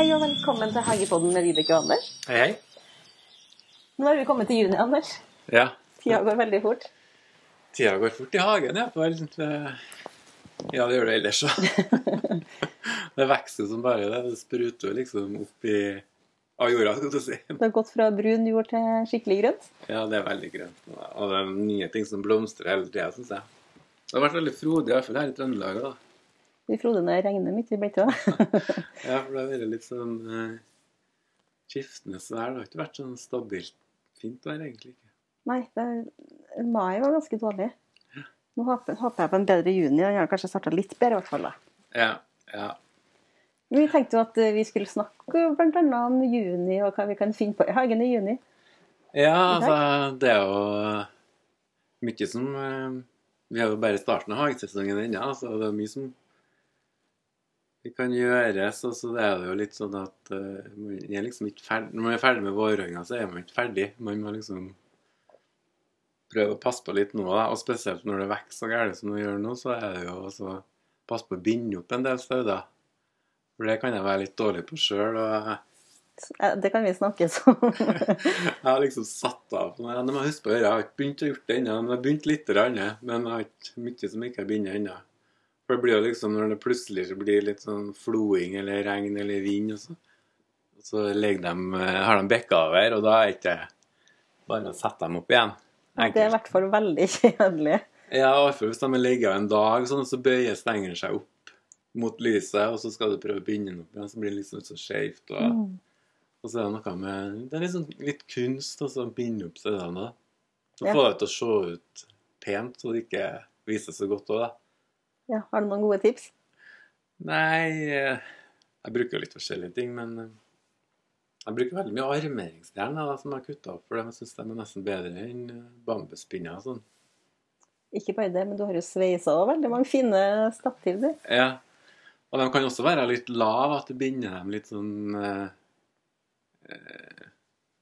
Hei og velkommen til Hagepodden med Vibeke og Anders. Hei, hei. Nå er vi kommet til juni, Anders. Ja, Tida går veldig fort. tida går fort i hagen, ja. hvert Ja, det gjør det ellers òg. det vokser som bare det. Det spruter liksom opp i av jorda, skal du si. Det har gått fra brun jord til skikkelig grønt. Ja, det er veldig grønt. Og det er nye ting som blomstrer hele tida, syns jeg. Det har vært veldig frodig, i hvert fall her i Trøndelag. da. Vi Frode, det regner mye blitt òg. Ja, for det har vært litt sånn eh, skiftende vær. Det har ikke vært sånn stabilt fint vær, egentlig. ikke. Nei, det mai var ganske dårlig. Nå håper, håper jeg på en bedre juni, og jeg har kanskje starta litt bedre, i hvert fall. da. Ja, ja. Vi tenkte jo at eh, vi skulle snakke annet om juni, og hva vi kan finne på i hagen i juni. Ja, altså, det er jo mye som eh, Vi er jo bare i starten av hagesesongen ennå, så det er mye som vi kan gjøres. Og så er det jo litt sånn at uh, man er liksom ikke ferdig Når man er ferdig med våronna, så er man ikke ferdig. Man må liksom prøve å passe på litt nå, da. Og spesielt når det vokser så gærent som det gjør nå, så er det jo også passe på å binde opp en del stauder. For det kan jeg være litt dårlig på sjøl. Eh, Det kan vi snakke om. Jeg har liksom satt av Nei, Det må jeg huske på å gjøre. Jeg har ikke begynt å gjøre det ennå. Jeg har begynt litt, grann, men jeg har ikke mye som ikke har bindet ennå. For det blir jo liksom når det plutselig så blir litt sånn floing eller regn eller vind, og så, og så de, eh, har de bekka over, og da er ikke bare å sette dem opp igjen. Det er i hvert fall veldig kjedelig. Ja, i hvert fall hvis de har ligget en dag, sånn, så bøyer stengene seg opp mot lyset, og så skal du prøve å binde den opp igjen, så blir det liksom så skjevt. Og, Mm. og så er det noe med Det er liksom litt kunst å binde opp stedene. Så Ja. få det til å se ut pent, så det ikke viser så godt òg, da. Ja, har du noen gode tips? Nei eh, Jeg bruker jo litt forskjellige ting, men eh, jeg bruker veldig mye armeringsjern som jeg har kutta opp, for jeg syns de er nesten bedre enn eh, bambuspinner og sånn. Ikke bare det, men du har jo sveisa òg veldig mange fine stativ, du. Ja. Og de kan også være litt lave, at du binder dem litt sånn eh,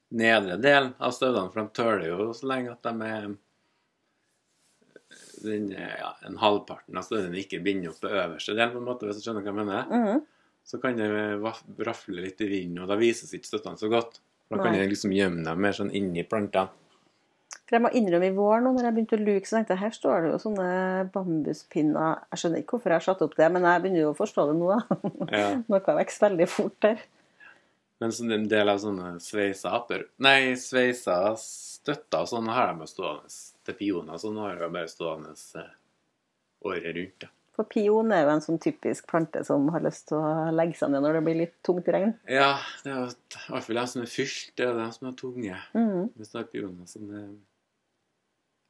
Nedre del av støvlene, for de tøler jo så lenge at de er den, eh, ja, en halvparten av den ikke binder opp på øverste delen, på en måte, hvis du skjønner hva jeg mener. Mhm. Så kan det rafle litt i vinden, og da vises ikke støttene så godt. Da kan Nei. jeg liksom gjemme dem mer sånn inni plantene. For jeg må innrømme i vår nå, når jeg begynte å luke, så tenkte jeg her står det jo sånne bambuspinner. Jeg skjønner ikke hvorfor jeg har satt opp det, men jeg begynner jo å forstå det nå. da. Ja. Noe vokser veldig fort der. Men som en del av sånne sveisa aper Nei, sveisa støtter og sånn har de jo stående til pioner. nå har jeg bare stående eh, året rundt. Da. For pion er jo en sånn typisk plante som har lyst til å legge seg ned når det blir litt tungt regn. Ja, det er i hvert fall de som er fylt, det er de som er tunge. Mhm. Hvis det er pioner som er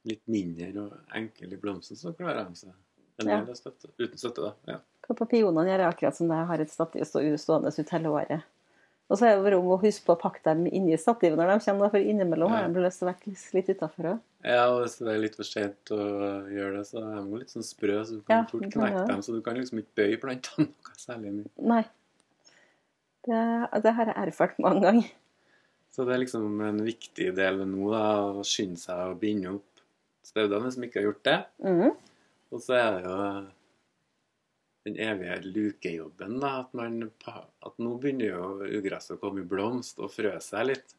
litt mindre og enkle i blomsten, så klarer de seg Ja. støtte. Uten støtte, da. Ja. På pionene gjør jeg akkurat som det jeg har et stativ stå- stående ut hele året. Og så er det om å huske på å pakke dem inn i stativet når de kommer, for innimellom har Ja. de lyst til å være litt- utafor òg. Ja, og hvis det er litt for sent å gjøre det, så er de litt sånn sprø, så du Ja, kan fort knekke dem. Så du kan liksom ikke bøye plantene noe særlig mye. Nei. Det, det har jeg erfart mange ganger. Så det er liksom en viktig del nå, da, å skynde seg å binde opp staudene som ikke har gjort det. Mhm. Og så er det jo den evige lukejobben, da, at, man, at nå begynner jo ugresset å komme i blomst og frø seg litt.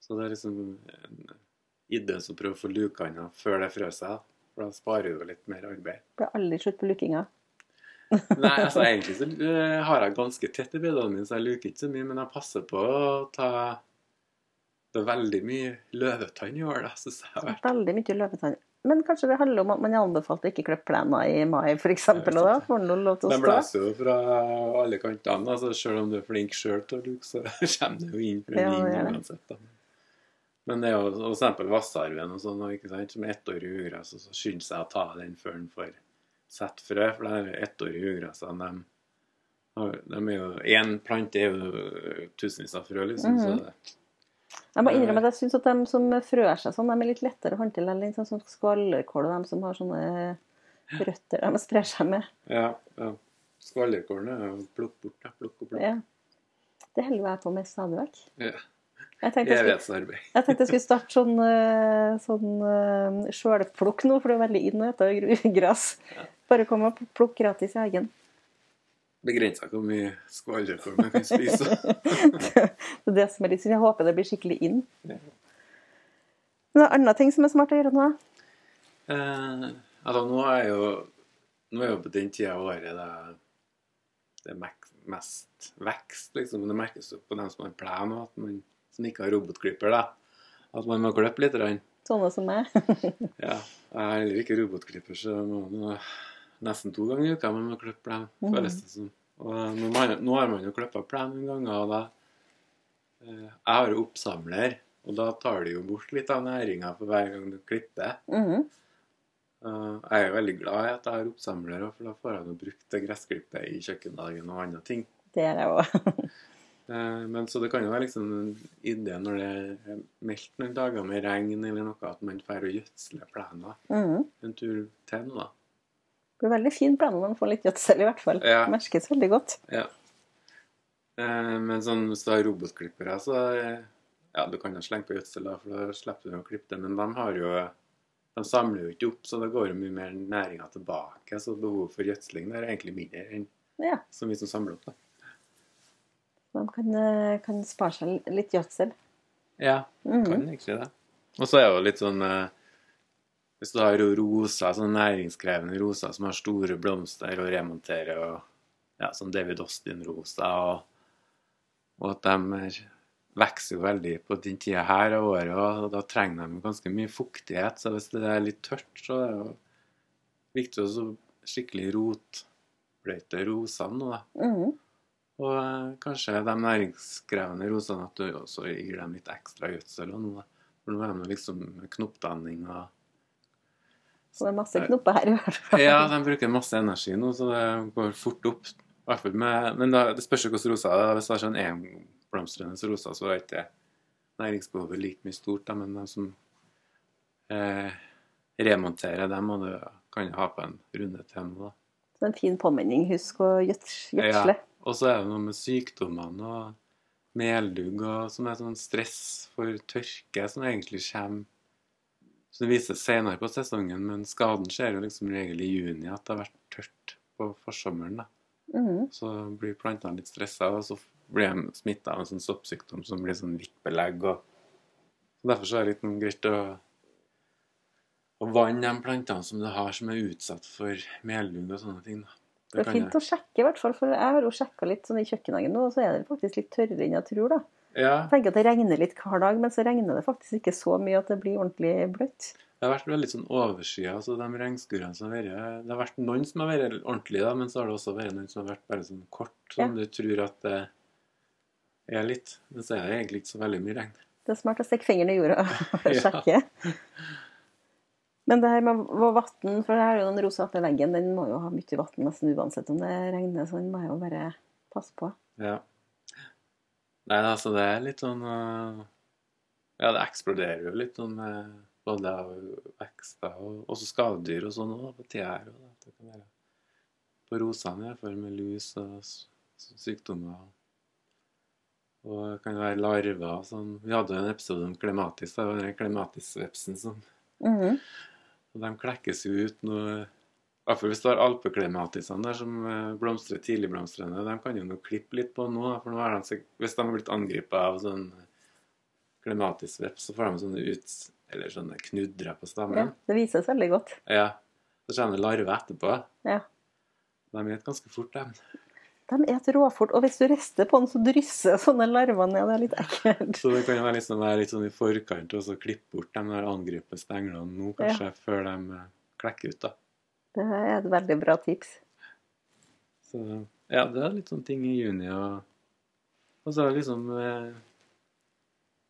Så det er liksom en idé å prøve å få luka unna før det frø seg, for da sparer du litt mer arbeid. Blir aldri slutt på lukinga. Nei, altså egentlig så eh, har jeg ganske tett i bedene mine, så jeg luker ikke så mye, men jeg passer på å ta Det er veldig mye løvetann i år, da, syns jeg. Veldig mye løvetann. Men kanskje det handler om at man er anbefalt å ikke klippe plena i mai, f.eks. Og da får man lov til å stå. blåser jo fra alle kantene. altså Selv om du er flink sjøl til å luke, så kommer det jo inn fra Ja, det. uansett. da. Men det er jo for eksempel Vassarven og sånn, ikke sant, som er ettårig ugress, og så skynder seg å ta den før den får sett frø. For det er ettårige ugressene, de, de Én plante er jo tusenvis av frø, liksom. Mhm. så det, Jeg må innrømme at jeg syns at de som frør seg sånn, de er litt lettere å håndtere enn sånn som skvallerkål og de som har sånne røtter de sprer seg med. ja, ja. Skvallerkålen er jo plukk bort, da. Plukk og plukk. Ja. Det holder jeg på med stadig vekk. Ja. Jeg tenkte jeg skulle, jeg tenkte jeg skulle starte sånn, eh, sånn eh, sjølplukk nå, for det er veldig inn å spise gress. Bare kom og plukk gratis i hagen. Begrensa hvor mye skvalderkål man kan spise. det er det som er litt synd. Jeg håper det blir skikkelig inn. Ja. Er andre ting som er smart å gjøre nå. Eh, altså, nå er jo Nå er jeg på den tida av året det, det er mest vekst, liksom. Det merkes jo på dem som har plen, og at man som ikke har robotklipper, da. At man må klippe litt. Sånne som meg. Ja, jeg har heller ikke robotklipper, så må nå nesten to ganger i uka man må klippe plen, føles det som. Og nå, nå har man jo klippa plen noen ganger, og da eh, Jeg har jo oppsamler, og da tar du jo bort litt av næringa for hver gang du klipper. Mhm. Uh, jeg er jo veldig glad i at jeg har oppsamler, for da får jeg nå brukt det gressklippet i kjøkkendagen og andre ting. Det er det òg. Eh, men så det kan jo være liksom en idé når det er meldt noen dager med regn eller noe, at man drar og gjødsler plenen Mhm. en tur til da. Det blir veldig fin plan når man får litt gjødsel, i hvert fall. Ja. Merkes veldig godt. Ja. Eh, men sånn, hvis du har robotklippere, så eh, Ja, du kan jo slenge på gjødsel, da, for da slipper du å klippe det. Men de har jo De samler jo ikke opp, så det går jo mye mer næringer tilbake. Så behovet for gjødsling er egentlig mindre enn Ja, så mye som samler opp. da. Man kan, eh, kan spare seg litt gjødsel. Ja, Mhm. kan egentlig det. Og så er det jo litt sånn eh, Hvis du har roser, sånn næringskrevende roser som har store blomster og remonterer, og ja, som David Austin-roser, og, og at de er, vokser jo veldig på den tida her av året, og da trenger de ganske mye fuktighet. Så hvis det er litt tørt, så er det jo viktig å så skikkelig rotbløyte rosene nå, da. Mm. Og eh, kanskje de næringskrevende rosene at du også gir dem litt ekstra gjødsel. og noe. For nå er de liksom knoppdanning og Så det er masse knopper her i hvert fall. Ja, de bruker masse energi nå, så det går fort opp. Med, men da, det spørs jo hvilke roser det er. Hvis det er sånn enblomstrende roser, så er ikke næringsbehovet like mye stort. Da, men de som eh, remonterer dem, og du kan ha på en runde til nå. da. Så en fin påminning. Husk å gjøds- gjødsle. Ja, og så er det noe med sykdommene og meldugg og som er sånn stress for tørke som egentlig kommer Så det vises senere på sesongen, men skaden skjer jo liksom regel i juni at det har vært tørt på forsommeren. da. Mm. Så blir plantene litt stressa, og så blir de smitta av en sånn soppsykdom som blir sånn hvitt Og... Så derfor så er det litt sånn greit å, å vanne de plantene som du har som er utsatt for meldugg og sånne ting. da. Det er fint fint å sjekke, i hvert fall. For jeg har jo sjekka litt sånn i kjøkkenhagen nå, og så er det faktisk litt tørrere enn jeg tror, da. Ja, Jeg tenker at det regner litt hver dag, men så regner det faktisk ikke så mye at det blir ordentlig bløtt. Det har vært veldig sånn overskya, så de regnskurene som har vært Det har vært noen som har vært ordentlige, da, men så har det også vært noen som har vært bare sånn kort, som du tror at det er litt. Men så er det egentlig ikke så veldig mye regn. Det er smart å stikke fingeren i jorda og sjekke. Men det her med vann, for her er jo den rosa veggen, den må jo ha mye vann nesten uansett om det regner, så den må jeg jo bare passe på. Ja. Nei, altså det er litt sånn øh, Ja, det eksploderer jo litt sånn med både vekst vekster og også skadedyr og sånn òg på her. Det kan være på rosene i hvert fall med lus og sykdommer. Og det kan være larver og sånn. Vi hadde jo en episode om klematis, da, den klematisvepsen som Mhm. og de klekkes jo ut nå i hvert fall hvis du har alpeklematisene der som eh, blomstrer tidligblomstrende, de kan jo nå klippe litt på nå. For nå de, hvis de har blitt angrepet av sånn klematisveps, så får de sånne ut eller sånne knudrer på stemmen. Ja, det vises veldig godt. Ja. Så kommer det larver etterpå. Ja. De spiser ganske fort, de. De et råfort, og hvis du rister på den, så drysser sånne larver ned. Det er litt ekkelt. Så det kan være liksom være litt sånn i forkant og så klippe bort de der angrepne stenglene nå, kanskje, før de eh, klekker ut. da. Det er et veldig bra tips. Så ja, det er litt sånne ting i juni. Og, og så er det liksom eh,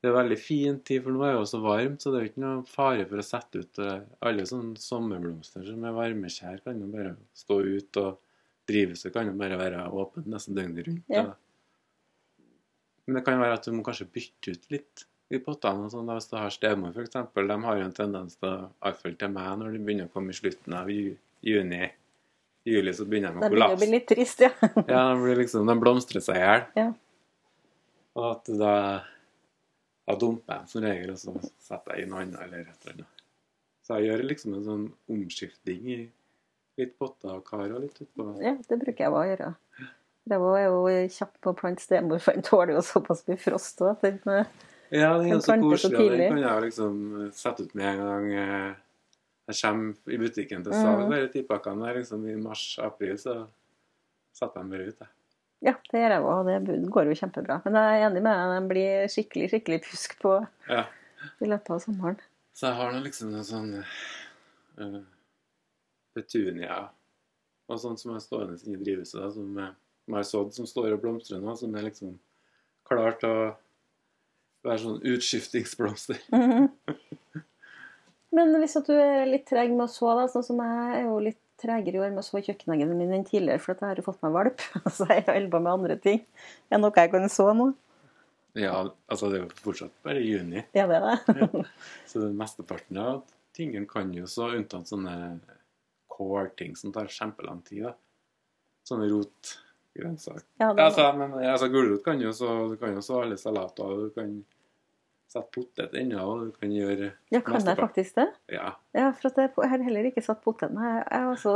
Det er veldig fin tid, for nå er det jo så varmt, så det er jo ikke noe fare for å sette ut eh, Alle sånne sommerblomster som er varmeskjær, kan jo bare stå ut, og drivhuset kan jo bare være åpent nesten døgnet rundt. Ja. Men det kan være at du må kanskje bytte ut litt i pottene. og sånn, Hvis du har stemor, f.eks. De har jo en tendens til, å- iallfall til meg, når de begynner å komme i slutten av ju juni, I juli, så begynner de å begynner å bli litt trist, ja. Ja, de, liksom, de blomstrer seg i hjel. Ja. Og at da, da dumper jeg som regel, og så setter jeg inn noe annet eller et eller annet. Så jeg gjør liksom en sånn omskifting i litt potter og kar og litt utpå. ja. Det bruker jeg å gjøre. Det er jo kjapp på å plante stemor, for den tåler jo såpass mye frost òg. Ja, den er jo så koselig. og Den kan jeg liksom sette ut med en gang eh, jeg kommer i butikken til salg. Mhm. Mm. De pakkene der liksom i mars-april, så setter jeg bare ut. Jeg. Ja, det gjør jeg òg, det går jo kjempebra. Men jeg er enig med deg, den blir skikkelig skikkelig pjusk på Ja. i løpet av sommeren. Så jeg har nå liksom noen sånn uh, petunia og sånt som er stående i drivhuset, da, som jeg har sådd, som står og blomstrer nå, som er liksom klar til å være sånn utskiftingsblomster. Mhm. Men hvis at du er litt treg med å så, da, sånn som jeg er jo litt tregere i år med å så kjøkkenhagen min enn tidligere, for jeg har jo fått meg valp, så jeg holder på med andre ting. Er det noe jeg kan så nå? Ja, altså det er jo fortsatt bare juni. Ja, det er det. Så den mesteparten av tingene kan jo så, unntatt sånne core-ting som tar kjempelang tid. da. Sånne rotgrønnsaker. Ja, Altså, men altså, gulrot kan jo så Du kan jo så alle salater, du kan sette potet ennå, og du kan gjøre ja, kan jeg faktisk det? Ja. Ja, for at jeg har heller ikke satt poteten. Jeg, jeg, altså,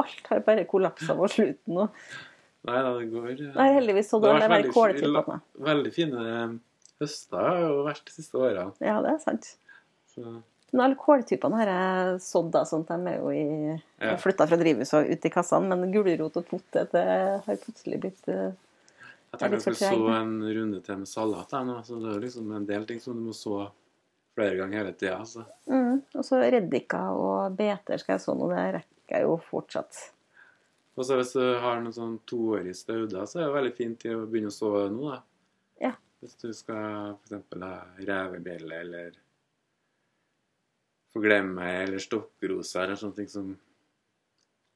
alt har bare kollapsa på slutten Og... Nei da, det går Nei, Jeg har heldigvis sådd Det har vært veldig. Veldig fine eh, høster har vært de siste årene. Ja, det er sant. Så Men alle kåltypene har jeg sådd, da, sånn de er jo i Ja. flytta fra drivhuset og ut i kassene. Men gulrot og potet har plutselig blitt eh, jeg Det er tenker jeg skulle så en runde til med salat. her nå, så Det er jo liksom en del ting som du må så flere ganger hele tida. Altså. mm. Og så reddika og beter skal jeg så nå. Det rekker jeg jo fortsatt. Og så hvis du har noen sånn toårige stauder, så er det veldig fint til å begynne å så nå. da. Ja. Hvis du skal f.eks. ha revebjelle eller forglemme eller stokkrose eller sånne ting som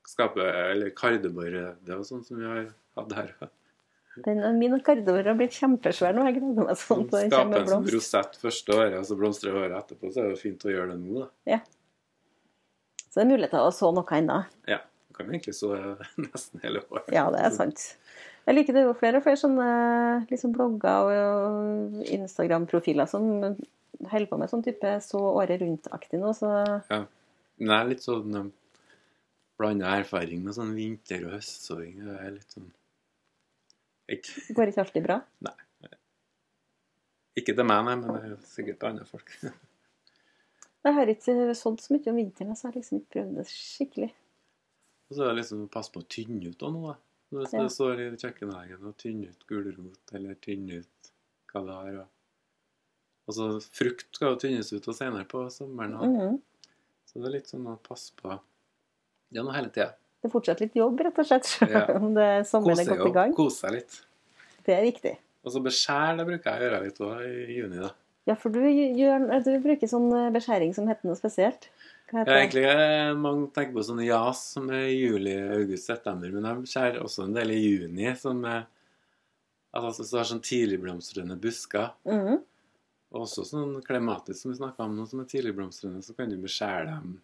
skaper Eller kardeborrøde og sånn som vi har hatt her. Den, min kardover har blitt kjempesvær nå. Jeg gleder meg sånn til den kommer en sånn blomst. rosett første året, og så blomstrer året etterpå. Så er det jo fint å gjøre det nå, da. Så det er mulighet til å så noe ennå. Ja. Du kan egentlig så nesten hele året. Ja, det er sant. Jeg liker det jo flere og flere sånne liksom blogger og Instagram-profiler som holder på med sånn type så året rundt-aktig nå, så Men det er litt sånn um, blanda erfaring med sånn vinter- og høstsåing. Det er litt sånn ikke, går ikke alltid bra. Nei. ikke til meg, nei, men det er sikkert til andre folk. Jeg har ikke sådd så mye om vinteren, så jeg har liksom ikke prøvd det skikkelig. Og så er det liksom å passe på å tynne ut av noe. da. Hvis Ja. det står i kjøkkenhagen og tynne ut gulrot eller tynne ut hva det har. Og, og så frukt skal jo tynnes ut og senere på sommeren. Mm -hmm. Så det er litt sånn å passe på noe hele tida. Det er fortsatt litt jobb, rett og slett, selv Ja. om det sommeren er godt i gang. kose seg litt. Det er viktig. Og så beskjær, det bruker jeg å gjøre litt òg i juni, da. Ja, for du, gjør, du bruker sånn beskjæring som heter noe spesielt. Hva heter ja, egentlig er mange tenker på sånne jas som er juli, august, september, men jeg skjærer også en del i juni som er altså, så har sånn tidligblomstrende busker. Mhm. Og også sånn klematisk som vi snakka om nå, som er tidligblomstrende, så kan du beskjære dem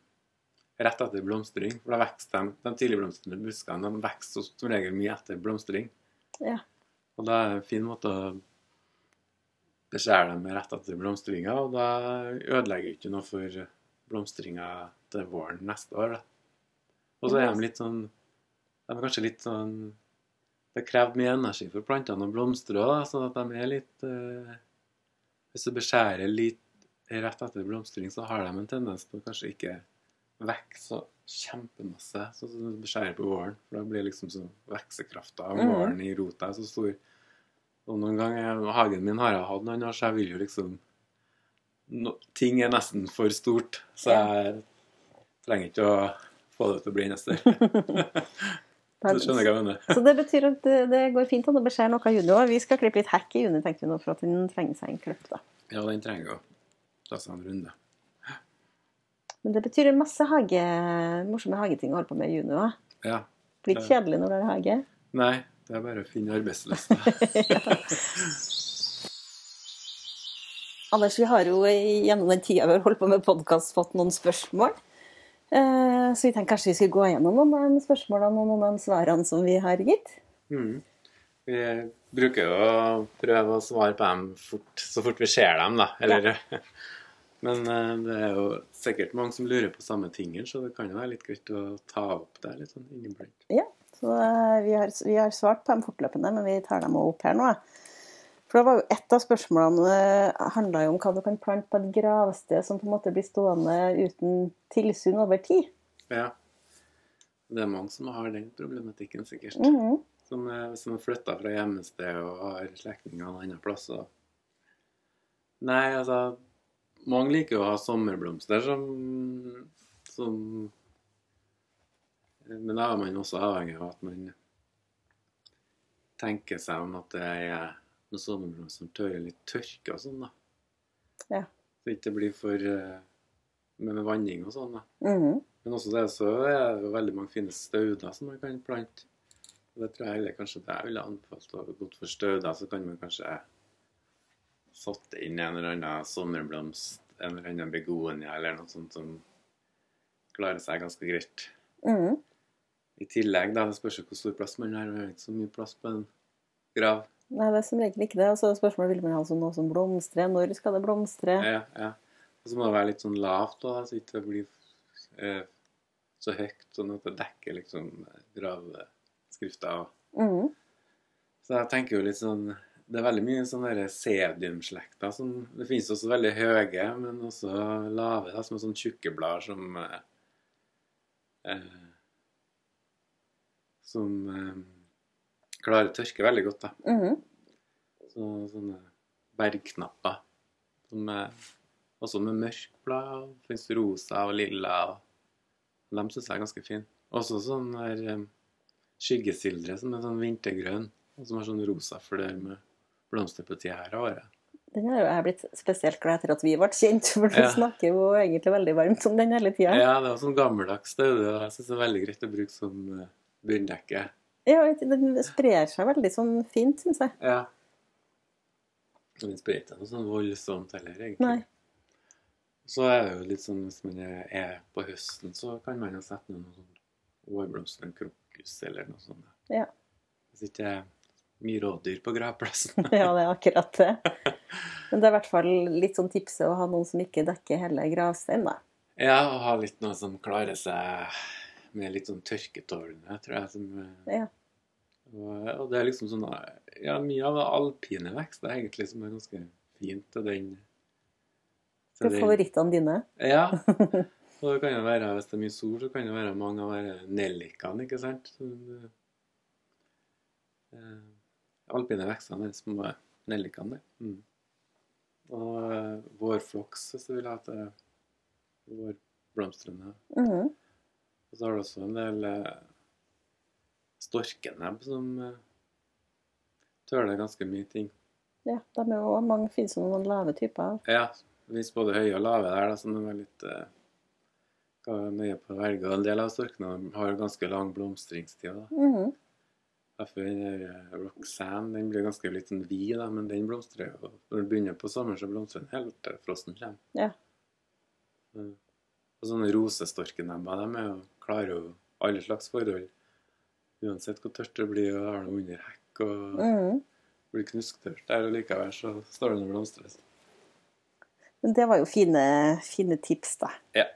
rett etter blomstring. For da vokser de, de tidligblomstrende buskene de vokser som regel mye etter blomstring. Ja. Og det er en fin måte å beskjære dem rett etter blomstringa, og da ødelegger ikke noe for blomstringa til våren neste år. Og så er de litt sånn De er kanskje litt sånn Det krever mye energi for plantene å blomstre òg, sånn at de er litt eh, Hvis du beskjærer litt rett etter blomstring, så har de en tendens til å kanskje ikke vokse så kjempemasse, sånn som du beskjærer på våren. For da blir liksom så veksekrafta av Mhm. våren i rota så stor. Og noen ganger Hagen min har jeg hatt noen år, så jeg vil jo liksom no, Ting er nesten for stort, så jeg trenger ikke å få det til å bli større. Så skjønner hva jeg mener? Så det betyr at det, det går fint an å beskjære noe av juni òg. Vi skal klippe litt hekk i juni, tenkte vi nå, for at den trenger seg en klipp. da. Ja, den trenger å ta seg en runde. Men det betyr masse hage, morsomme hageting å holde på med i juni òg. Ja. Blir ikke kjedelig når du har hage. Nei, det er bare å finne arbeidsløse. Anders, vi har jo gjennom den tida vi har holdt på med podkast, fått noen spørsmål. Eh, Så vi tenkte kanskje vi skulle gå gjennom noen av de spørsmålene og noen av de svarene som vi har gitt. Mm. Vi bruker jo å prøve å svare på dem fort, så fort vi ser dem, da. Eller, Men eh, det er jo sikkert mange som lurer på samme tingen, så det kan jo være litt greit å ta opp det litt sånn inniblant. Ja, Så eh, vi har, vi har svart på dem fortløpende, men vi tar dem opp her nå. For det var jo Et av spørsmålene handla jo om hva du kan plante på et gravsted som på en måte blir stående uten tilsyn over tid. Ja. Det er mange som har den problematikken, sikkert. Mhm. Som, er- som har flytta fra hjemmested og har slektninger en annen plass. Og... Nei, altså Mange liker jo å ha sommerblomster som, som Men da er man også avhengig av at man tenker seg om at det er noen sommerblomster som tåler litt tørke og sånn, da. Ja. Så ikke det blir for eh, med, vanning og sånn, da. Mhm. Men også det så er det veldig mange fine stauder som man kan plante. Og det tror jeg heller kanskje det jeg ville anbefalt gått for stauder. Så kan man kanskje satt inn en eller annen sommerblomst, en eller annen begonia eller noe sånt som klarer seg ganske greit. Mm. I tillegg, da, det spørs jo hvor stor plass man har. Man har ikke så mye plass på en grav. Nei, det er som regel ikke det. Og så spørsmålet vil man ha sånn noe som blomstrer. Når skal det blomstre? Ja, ja. Og så må det være litt sånn lavt, da, så ikke det blir eh, så høyt, sånn at det dekker liksom gravskrifta. Mm. Så jeg tenker jo litt sånn Det er veldig mye sånne sediumslekter som Det finnes også veldig høye, men også lave, da, som er sånne tjukke blader som eh, eh, Som eh, klarer tørke veldig godt, da. Mhm. Så, sånne bergknapper. Som er også med mørk blad. Det finnes rosa og lilla. Og de syns jeg er ganske fine. Også sånn der um, skyggesildre som er sånn vintergrønn, og som har sånn rosa flør med blomster på tida her av året. Den har jo jeg blitt spesielt glad etter at vi ble kjent, for du Ja. snakker jo egentlig veldig varmt om den hele tida. Ja, det er sånn gammeldags Det, og jeg syns det er veldig greit å bruke som uh, bunndekke. Ja, den sprer seg veldig sånn fint, syns jeg. Ja. Den sprer ikke noe sånn voldsomt heller, egentlig. Nei. Så er det jo litt sånn hvis man er, på høsten, så kan man jo sette ned noe sånn vårblomster, en krokus eller noe sånt. Ja. Hvis ikke det mye rådyr på gravplassen. Ja, det er akkurat det. Men det er i hvert fall litt sånn tipset å ha noen som ikke dekker hele gravsteinen, da. ja, og ha litt noe som klarer seg med litt sånn tørketålende, tror jeg. Som, eh, Ja. og, og det er liksom sånn Ja, mye av det alpine vekster egentlig som er ganske fint til den Hva er favorittene dine? Ja. Og det kan jo være, hvis det er mye sol, så kan det være mange av nellikene, ikke sant? Så, eh, alpine vekstene de små nellikene. der. Mm. Og eh, vårfloks, du vil ha til vårblomstrene. -hmm. Og så har du også en del eh, storkenebb som tøler tåler ganske mye ting. Ja, de er jo mange finnes jo noen lave typer. Ja, det finnes både høye og lave der, da, så de er litt eh, nøye på å velge. En del av storkene har ganske lang blomstringstid. da. Mhm. Derfor den eh, Roxanne den blir ganske litt sånn vid, da, men den blomstrer jo Når den begynner på sommeren, så blomstrer den helt til frosten kommer. Ja. Og sånne rosestorkenebber, de er jo, klarer jo alle slags forhold. Uansett hvor tørt det blir, og har noe under hekk og mm. blir knusktørt der, og likevel så står det og blomstrer. Men det var jo fine, fine tips, da. Ja.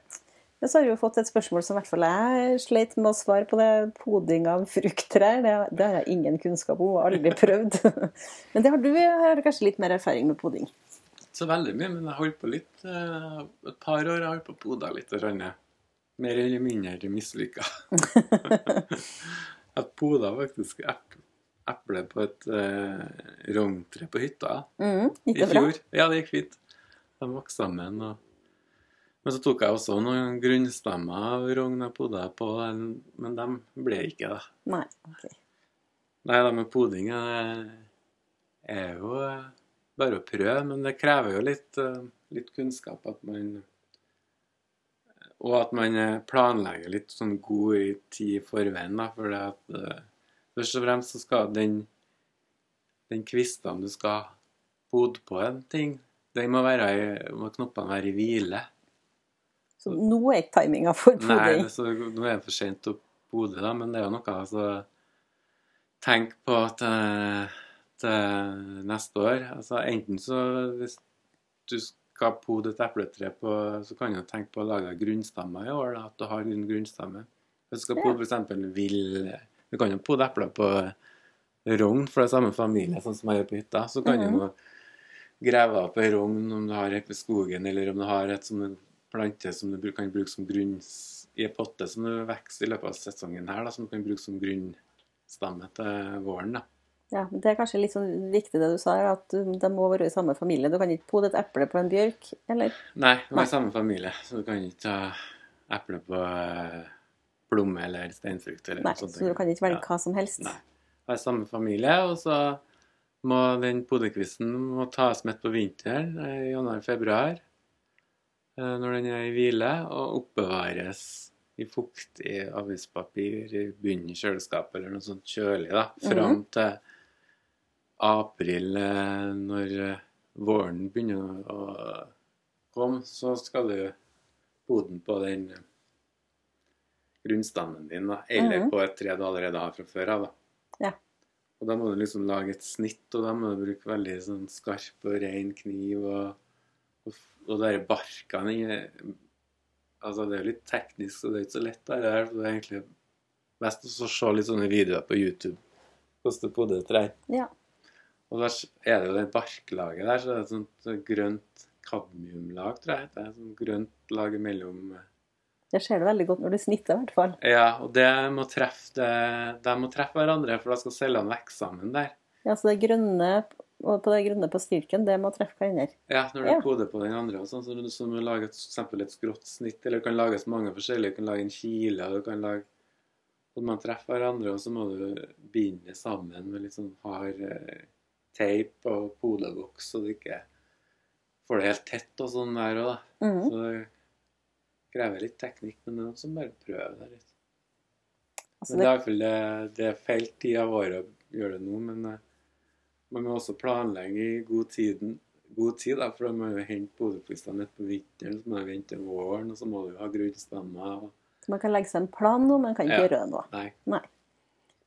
Men så har vi jo fått et spørsmål som i hvert fall jeg sleit med å svare på. det Poding av frukttrær. Det, det har jeg ingen kunnskap om og aldri prøvd. Men det har du har kanskje litt mer erfaring med poding? Så veldig mye, men jeg holdt på litt eh, Et par år har jeg holdt på å poda litt. Rønne. Mer eller mindre mislykka. jeg poda faktisk ep- eple på et eh, rogntre på hytta mm, i fjor. bra? Ja, det gikk fint. De vokste sammen. Og... Men så tok jeg også noen grunnstemmer av rogn jeg på på, men de ble ikke det. Nei. ok. Nei, det med poding er, jo eh, bare å prøve, men det krever jo litt, eh, litt kunnskap at man Og at man eh, planlegger litt sånn god i tid i forveien, da, for det at Først og fremst så skal den den kvistene du skal pode på en ting, den må være i, må knoppene være i hvile. Så nå er ikke timinga for Nei, poding. det, så, nå er det for sent å pode, da, men det er jo noe altså Tenk på at eh, til neste år altså Enten så Hvis du skal pode et epletre på Så kan du tenke på å lage grunnstammer i år. Da, at du har en grunnstamme. Hvis du skal pode f.eks. vill Du kan jo pode epler på rogn, er samme familie, sånn som jeg gjør på hytta. Så kan Mhm. du jo grave opp ei rogn om du har et ved skogen, eller om du har et som en plante som du kan bruke som grunn i en potte som du vokser i løpet av sesongen her, da, som du kan bruke som grunnstamme til våren. da. Ja, Det er kanskje litt sånn viktig det du sa, at um, de må være i samme familie. Du kan ikke pode et eple på en bjørk, eller? Nei, det er i samme familie, så du kan ikke ta eple på eh, plomme eller steinfrukt. eller Nei, noe sånt. så du kan ikke velge Ja. hva som helst. Nei. Det er samme familie, og så må den podekvisten må tas med på vinteren, eh, i januar-februar, når den er i hvile, og oppbevares i fuktig avispapir i bunnen i kjøleskapet eller noe sånt kjølig, da, fram Mhm. til april, eh, når eh, våren begynner å komme, så skal du boden på den eh, grunnstammen din, da, eller Mhm. på et tre du allerede har fra før av. da. Ja. Og da må du liksom lage et snitt, og da må du bruke veldig sånn skarp og ren kniv. Og, og, det er de barkene Altså, det er jo litt teknisk, så det er ikke så lett. Det så det er egentlig best å se litt sånne videoer på YouTube hvordan det bodde et rein. Ja. Og der er det jo det barklaget der, så det er et sånt grønt kadmiumlag, tror jeg. Det er et sånt grønt lag mellom Det ser du veldig godt når du snitter, i hvert fall. Ja, og det må treffe det, de må treffe hverandre, for da skal cellene vokse sammen der. Ja, så det grønne på det grunne på styrken, det må treffe hverandre. Ja, når du Ja. poder på den andre og sånn, så du, så du lage et, et skrått snitt, eller det kan lages mange forskjellige, du kan lage en kile, du kan lage og man treffer hverandre, og så må du binde sammen med litt sånn hard eh, teip og podevoks, så du ikke får det helt tett og sånn der òg, da. Mhm. Så det krever litt teknikk, men det er noen som bare prøver det litt. Altså, Men det er i hvert fall det, det er feil tid av året å gjøre det nå, men eh, man må også planlegge i god tid, god tid da, for da må jo hente podekvistene litt på vinteren, så må man vente til våren, og så må du ha grunnstammer. Man kan legge seg en plan nå, men kan ikke Ja. gjøre det nå. Nei.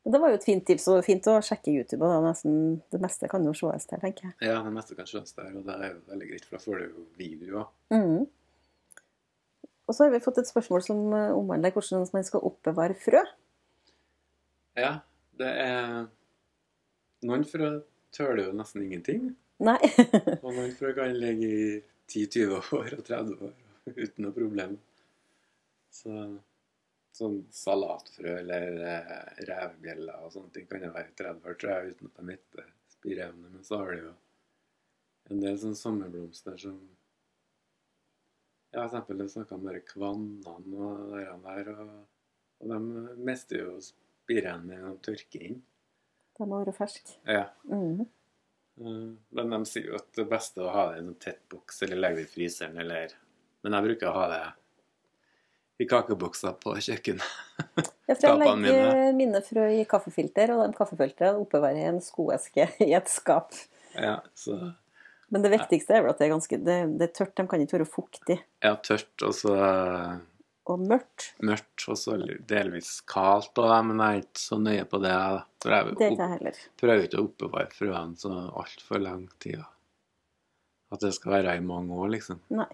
Men det var jo et fint tips, og fint å sjekke YouTube. og da nesten Det meste kan jo sees der, tenker jeg. Ja, det meste kan skjønnes der, og det er jo veldig greit, for da får du jo video òg. Mhm. Og så har vi fått et spørsmål som eh, omhandler hvordan man skal oppbevare frø. Ja, det er Noen frø tøler jo nesten ingenting, Nei. og noen frø kan ligge i 10-20 år og 30 år uten noe problem. Så sånn salatfrø eller eh, revbjeller og sånne ting kan jo være 30 år, tror jeg, uten at de mister spireevne. Men så har du jo en del sånne sommerblomster som Ja, for eksempel jeg snakka om de kvannene og de der, og, og de mister jo spireevnen når de tørker inn. De må være fersk. Ja. Mm. Men de sier jo at det beste er å ha det i en tett boks, eller legge det i fryseren, eller Men jeg bruker å ha det i kakebokser på kjøkkenet. Ja, jeg legger mine frø i kaffefilter, og de kaffefiltrene oppbevarer jeg i en skoeske i et skap. Ja, så Men det viktigste er vel at det er ganske det, det er tørt. De kan ikke være fuktige ja, tørt, og så eh, og mørkt. mørkt, og så delvis kaldt, og, men jeg er ikke så nøye på det. For jeg Det ikke opp, heller. prøver ikke å oppbevare frøene så altfor lang tid. At det skal være i mange år, liksom. Nei.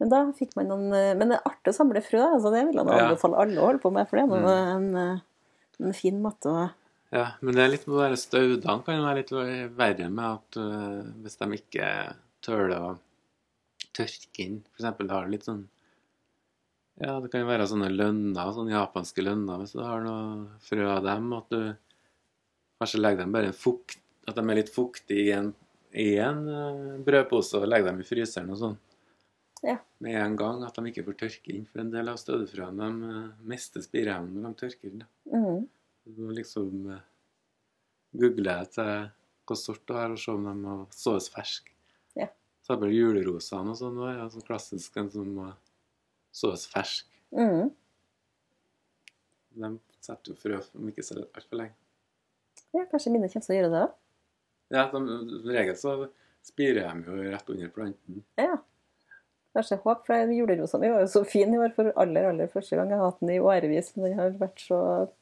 Men da fikk man noen eh, Men det er artig å samle frø. altså Det vil jeg Ja. anbefale alle å holde på med, for det er Mm. en, eh, en fin måte å Ja, men det er litt med de staudene kan være litt verre med at øh, hvis de ikke tøler å tørke inn eksempel har du litt sånn Ja, det kan jo være sånne lønner, sånne japanske lønner, hvis du har noe frø av dem, at du kanskje legger dem bare en fukt At de er litt fuktige i en, i en øh, brødpose, og legger dem i fryseren og sånn. Ja. Med en gang, at de ikke får tørke inn. For en del av stødefrøene de øh, mister spireevnen når de tørker inn. mm. Du må liksom eh, google etter hvilken sort du har, og se om de må såes fersk. Ja. Så har vi julerosene og sånn. Ja, så klassisk en som må sås fersk. Mm. De setter jo frø om ikke så altfor lenge. Ja, kanskje mine kommer til å gjøre det òg. Ja, som regel så spirer de jo rett under planten. Ja. Kanskje håp, for julerosa mi var jo så fin i år for aller aller første gang. Jeg har hatt den i årevis, men den har vært så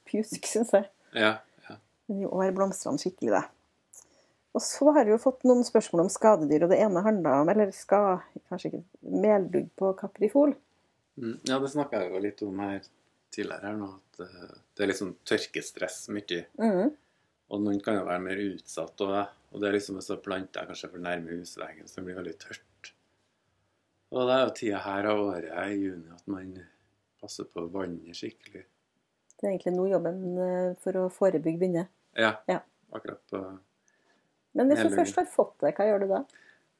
pjusk, syns jeg. Ja, ja. Men i år blomstrer den skikkelig, da. Og så har vi jo fått noen spørsmål om skadedyr, og det ene handla om Eller skal, kanskje ikke Meldugg på kaprifol. Mm, ja det snakka jeg jo litt om her tidligere her nå, at eh, det er litt sånn tørkestress mye. Mm. Og noen kan jo være mer utsatt. Og, og det er liksom hvis du planter kanskje for nærme husveggen, så det blir veldig tørt. Og det er jo tida her av året i juni at man passer på vannet skikkelig. Det er egentlig nå jobben eh, for å forebygge begynner. Ja, Ja. akkurat på Men hvis du først har fått det, hva gjør du da?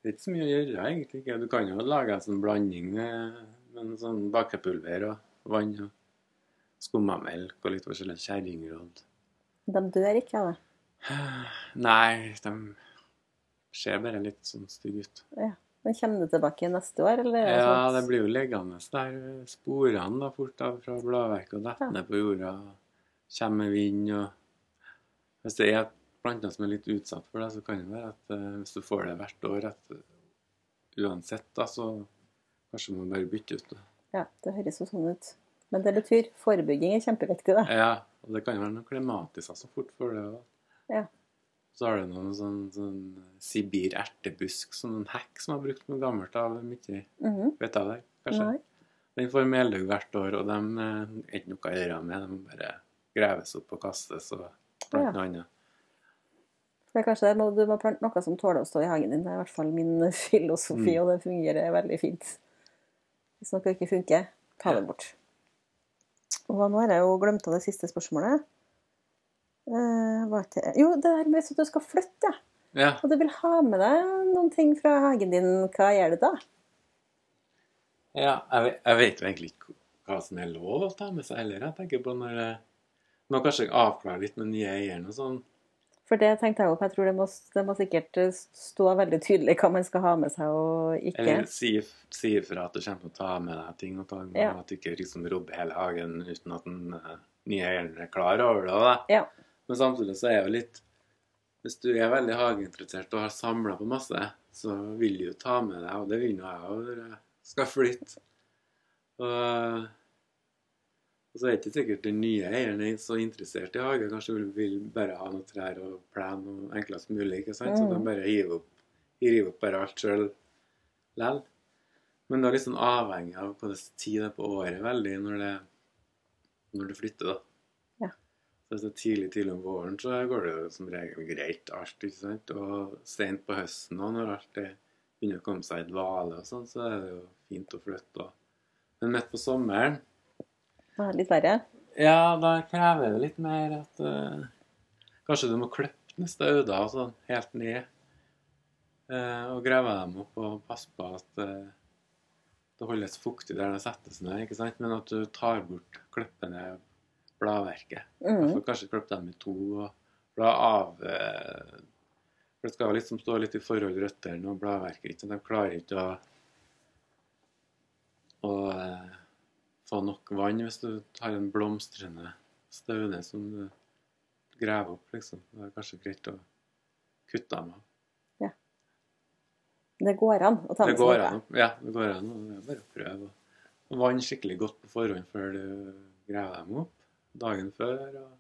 Det er ikke så mye å gjøre, egentlig. Du kan jo lage en sånn blanding med, med en sånn bakepulver og vann og skummamelk og litt forskjellig kjerringråd. De dør ikke av det. Nei, de ser bare litt sånn stygge ut. Men kommer det tilbake neste år, eller? er Ja, sånn- det blir jo liggende der sporene da, fort av fra bladverket og detter Ja. ned på jorda. Kommer med vind og Hvis det er planter som er litt utsatt for det, så kan det være at eh, hvis du får det hvert år, at uansett, da, så kanskje man bare bytter ut det. Ja, det høres jo sånn ut. Men det betyr forebygging er kjempeviktig, da. Ja, og det kan jo være noe klimatisk altså, fort for det. Ja. Så har du noen sånn, sånn Sibir ertebusk, sånn en hekk som har brukt noe gammelt av mye. Mhm. Vet du det, kanskje? Nei. Den får meldugg hvert år, og de er ikke noe å gjøre med. De bare graves opp og kastes og blant Ja. noe annet. Det er kanskje det, du må plante noe som tåler å stå i hagen din. Det er i hvert fall min filosofi, Mm. og det fungerer veldig fint. Hvis noe ikke funker, ta det bort. Og nå har jeg jo glemt av det siste spørsmålet. Uh? Jo, det der med at du skal flytte, ja. Ja. Og du vil ha med deg noen ting fra hagen din. Hva gjør du da? ja jeg, vet, jeg vet jo egentlig ikke hva som er lov å ta med seg heller. Jeg tenker på når det må kanskje avklare litt med nye eieren og sånn. For det tenkte jeg opp. Jeg tror det må, det må sikkert eh, stå veldig tydelig hva man skal ha med seg og ikke. Eller si, si ifra at du kommer til å ta med deg ting, og ta med Ja. at du ikke liksom robber hele hagen uten at den uh, nye eieren er klar over det. Da. Ja. Men samtidig så er jo litt Hvis du er veldig hageinteressert og har samla på masse, så vil du jo ta med deg, og det vil jo jeg òg skal flytte. Og, og så er ikke sikkert den nye eieren er så interessert i hage. Kanskje vil, vil bare ha noen trær og plen og enklest mulig. ikke sant? Så Mm. de bare hiver opp, hiver opp bare alt sjøl lell. Men det er litt sånn avhengig av hvilken tid det er på året veldig når, det, når du flytter, da. Ja. Så tidlig tidlig om våren, så går det jo som regel greit alt, ikke sant. Og sent på høsten òg, når alt det begynner å komme seg i dvale og sånn, så er det jo fint å flytte. da. Men midt på sommeren er litt verre. ja, da krever det litt mer at uh, Kanskje du må klippe neste øde og sånn helt ned. Uh, og grave dem opp og passe på at uh, det holdes fuktig der det settes ned. ikke sant? Men at du tar bort klippe ned bladverket. Mm. Får kanskje klippe dem i to og bla av For det skal liksom stå litt i forhold røttene og bladverket. ikke sant? De klarer ikke å, å få nok vann hvis du har en blomstrende staune som du graver opp, liksom. Det er kanskje greit å kutte dem av. Det går an å ta med seg noe. Ja, det går an. Det er bare å prøve. Og vann skikkelig godt på forhånd før du graver dem opp. Dagen før. Og,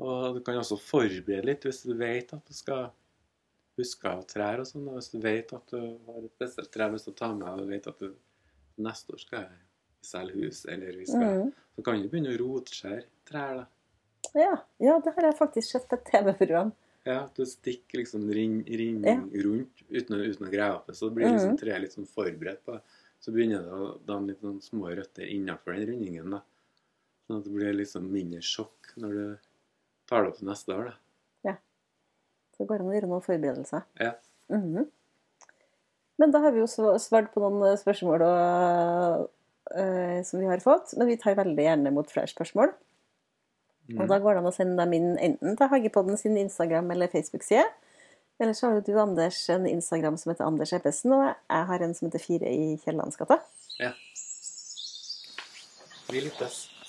og du kan også forberede litt hvis du vet at du skal busker og trær og sånn. og Hvis du vet at du har et spesielt tre hvis du tar med og du vet at du neste år skal selge hus, eller vi skal Mm. Så kan du begynne å rotskjære trær, da. Ja. ja, det har jeg faktisk sett på et TV-program. Ja, du stikker liksom ring, ring Ja. rundt uten, uten å grave opp det. Så blir liksom Mhm. treet litt sånn forberedt på det. Så begynner det å danne litt sånn små røtter innenfor den rundingen. da. Sånn at det blir liksom mindre sjokk når du tar det opp til neste år. da. Ja. Så det går an å gjøre noen forberedelser. Ja. Mhm. Men da har vi jo sv- svart på noen eh, spørsmål og, eh, som vi har fått. Men vi tar veldig gjerne mot flere spørsmål. Og da går det an å sende dem inn enten til Hagepodden sin Instagram- eller Facebook-side. Eller så har du, Anders, en Instagram som heter Anders Ebbesen, og jeg har en som heter Fire i Kiellandsgata. Vi lyttes.